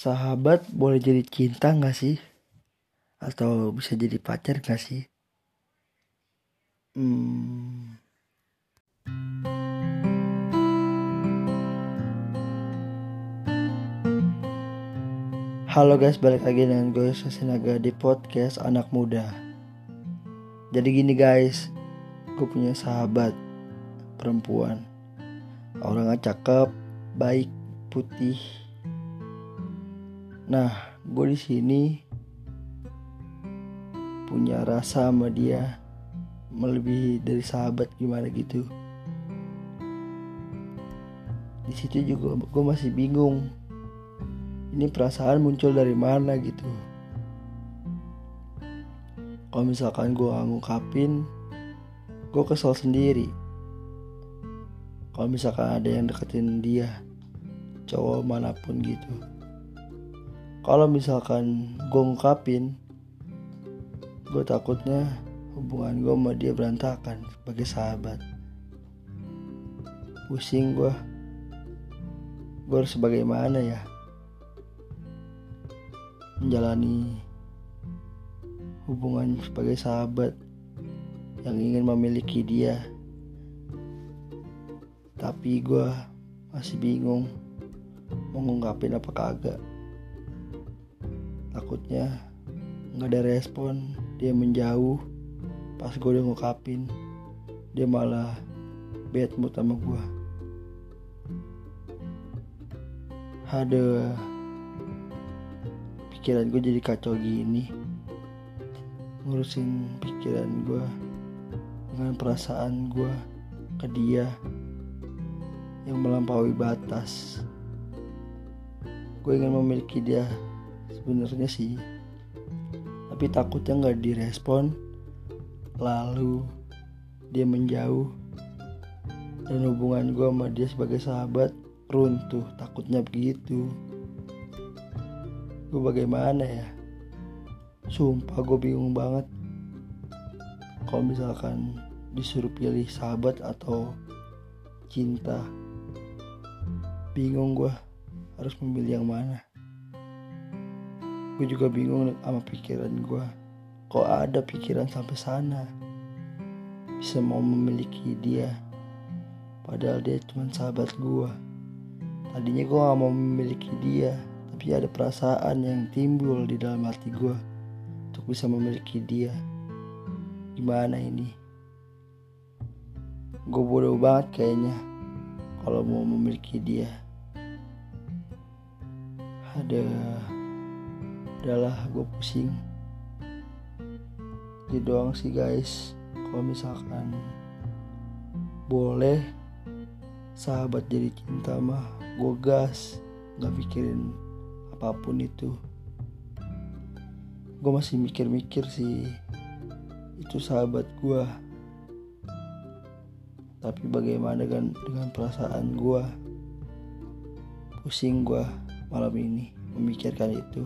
sahabat boleh jadi cinta gak sih? Atau bisa jadi pacar gak sih? Hmm. Halo guys, balik lagi dengan gue Sasinaga di podcast anak muda. Jadi gini guys, gue punya sahabat perempuan. Orangnya cakep, baik, putih, Nah, gue di sini punya rasa sama dia melebihi dari sahabat gimana gitu. Di situ juga gue masih bingung. Ini perasaan muncul dari mana gitu. Kalau misalkan gue ngungkapin, gue kesel sendiri. Kalau misalkan ada yang deketin dia, cowok mana pun gitu kalau misalkan gue ngungkapin gue takutnya hubungan gue sama dia berantakan sebagai sahabat. Pusing gue gue harus bagaimana ya? Menjalani hubungan sebagai sahabat yang ingin memiliki dia. Tapi gue masih bingung mau ngungkapin apa kagak takutnya nggak ada respon. Dia menjauh. Pas gue udah ngukapin dia malah bad mood sama gue ada pikiran gue jadi kacau gini. Ngurusin pikiran gue dengan perasaan gue ke dia yang melampaui batas. Gue ingin memiliki dia sebenarnya sih. Tapi takutnya nggak direspon. Lalu dia menjauh. Dan hubungan gue sama dia sebagai sahabat runtuh. Takutnya begitu. Gue bagaimana ya? Sumpah gue bingung banget. Kalau misalkan disuruh pilih sahabat atau cinta bingung gue harus memilih yang mana gue juga bingung sama pikiran gue kok ada pikiran sampai sana? Bisa mau memiliki dia. Padahal dia cuma sahabat gue tadinya gue gak mau memiliki dia tapi ada perasaan yang timbul di dalam hati gue untuk bisa memiliki dia. Gimana ini? Gue bodoh banget kayaknya kalau mau memiliki dia. Ada adalah gue pusing. Itu doang sih guys. Kalau misalkan boleh sahabat jadi cinta mah gue gas. Nggak pikirin apa pun itu. Gue masih mikir-mikir sih itu sahabat gue tapi bagaimana kan dengan perasaan gue pusing gue malam ini memikirkan itu